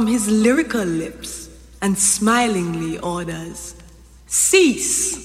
from his lyrical lips and smilingly orders, Cease!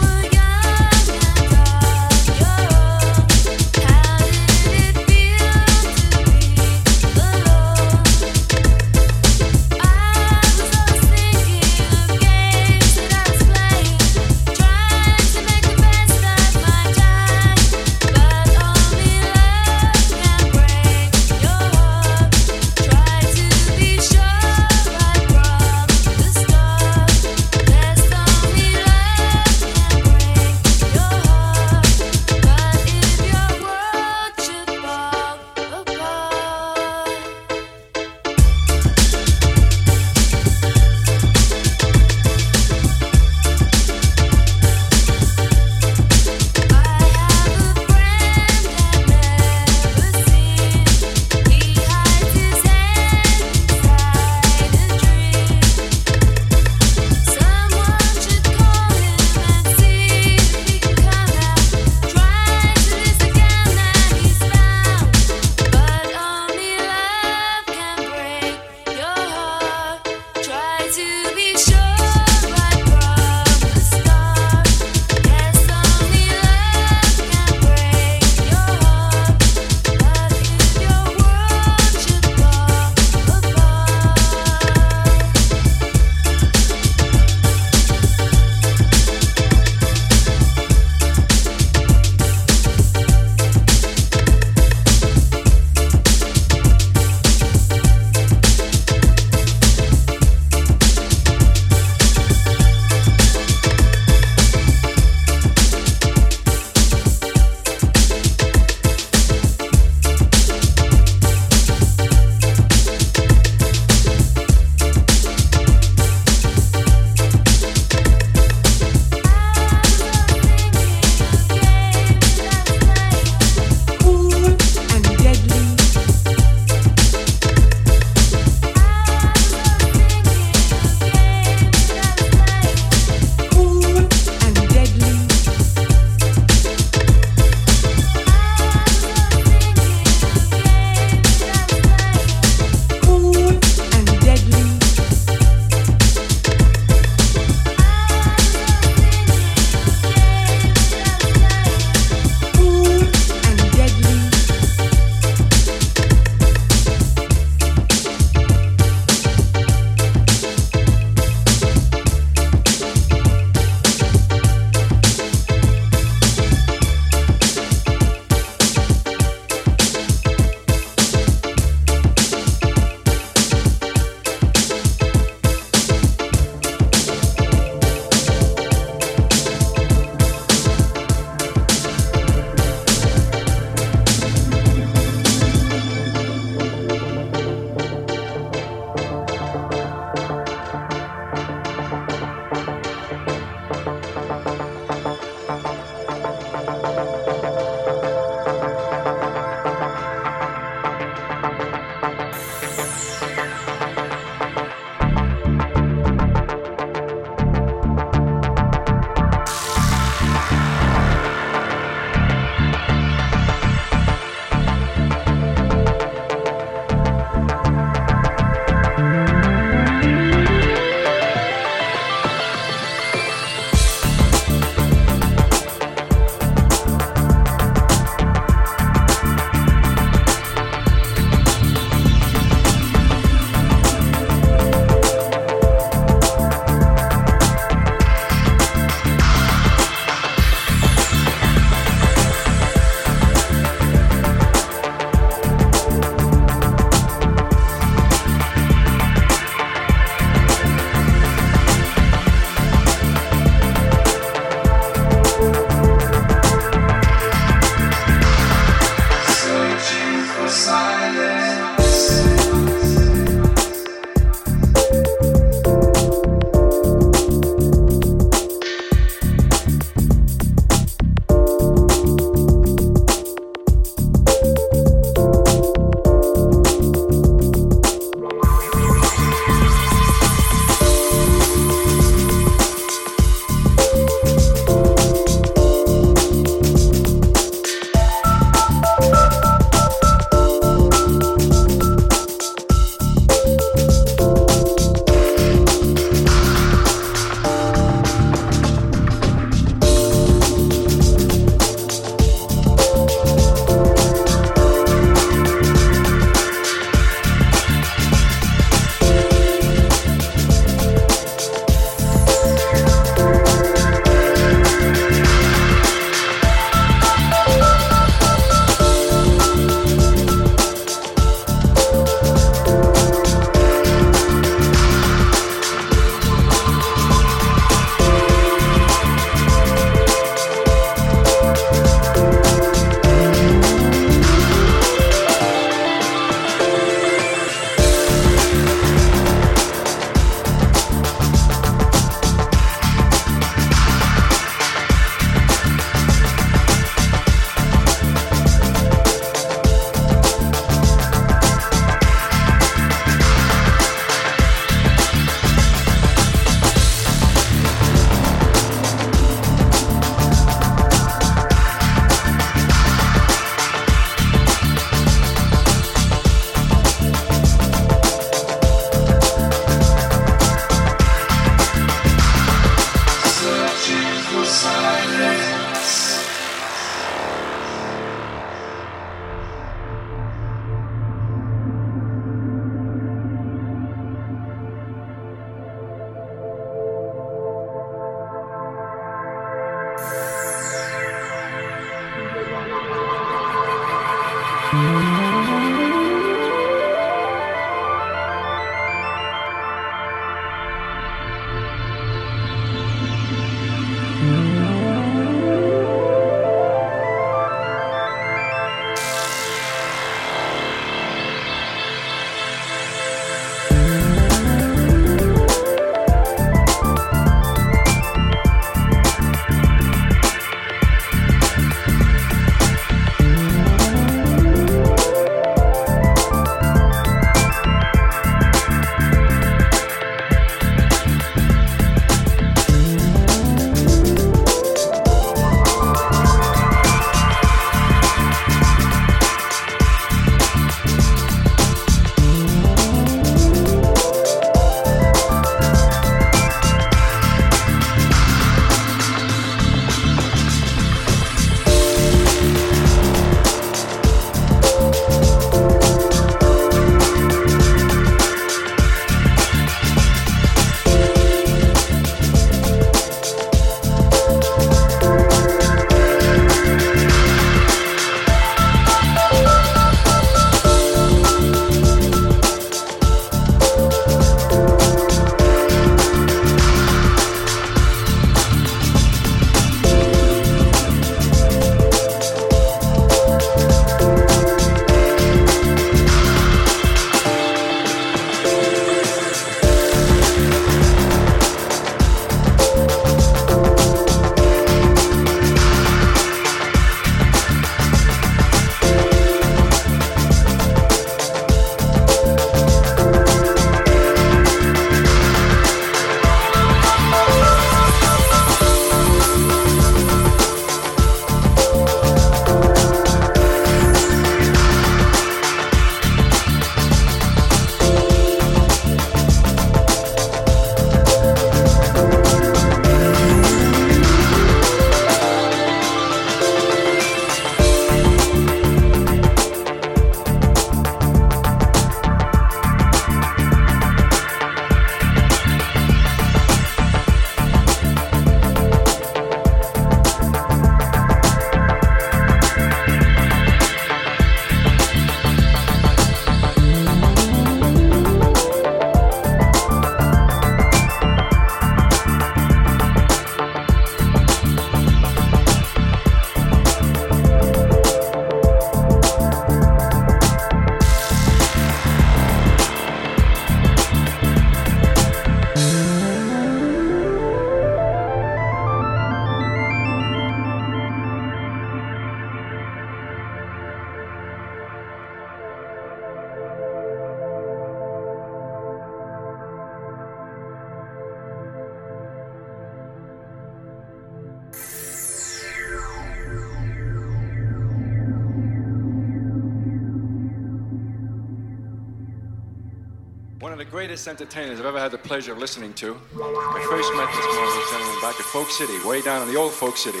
Greatest entertainers I've ever had the pleasure of listening to. I first met this marvelous gentleman back at Folk City, way down in the old Folk City,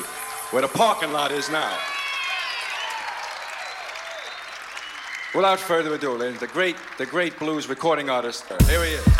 where the parking lot is now. Without further ado, ladies, the great, the great blues recording artist. Uh, here he is.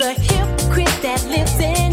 My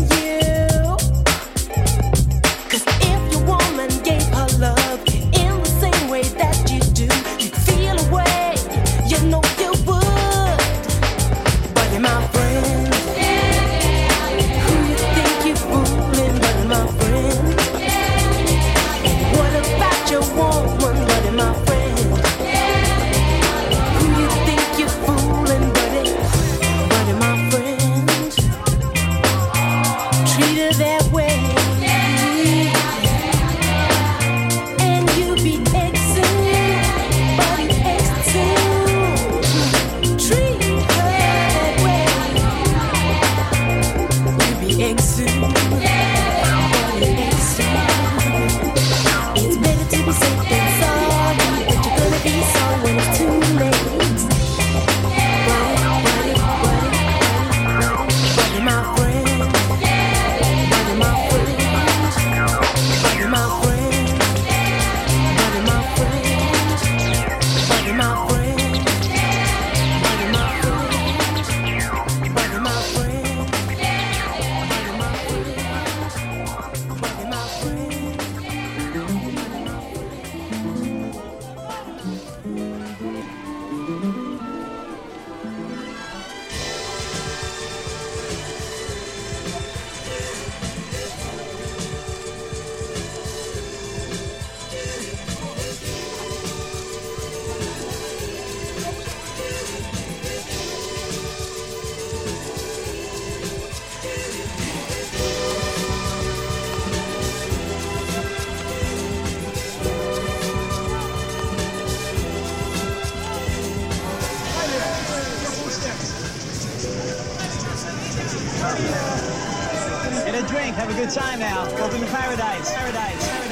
drink. Have a good time now. Welcome to paradise. Paradise. Paradise. Paradise.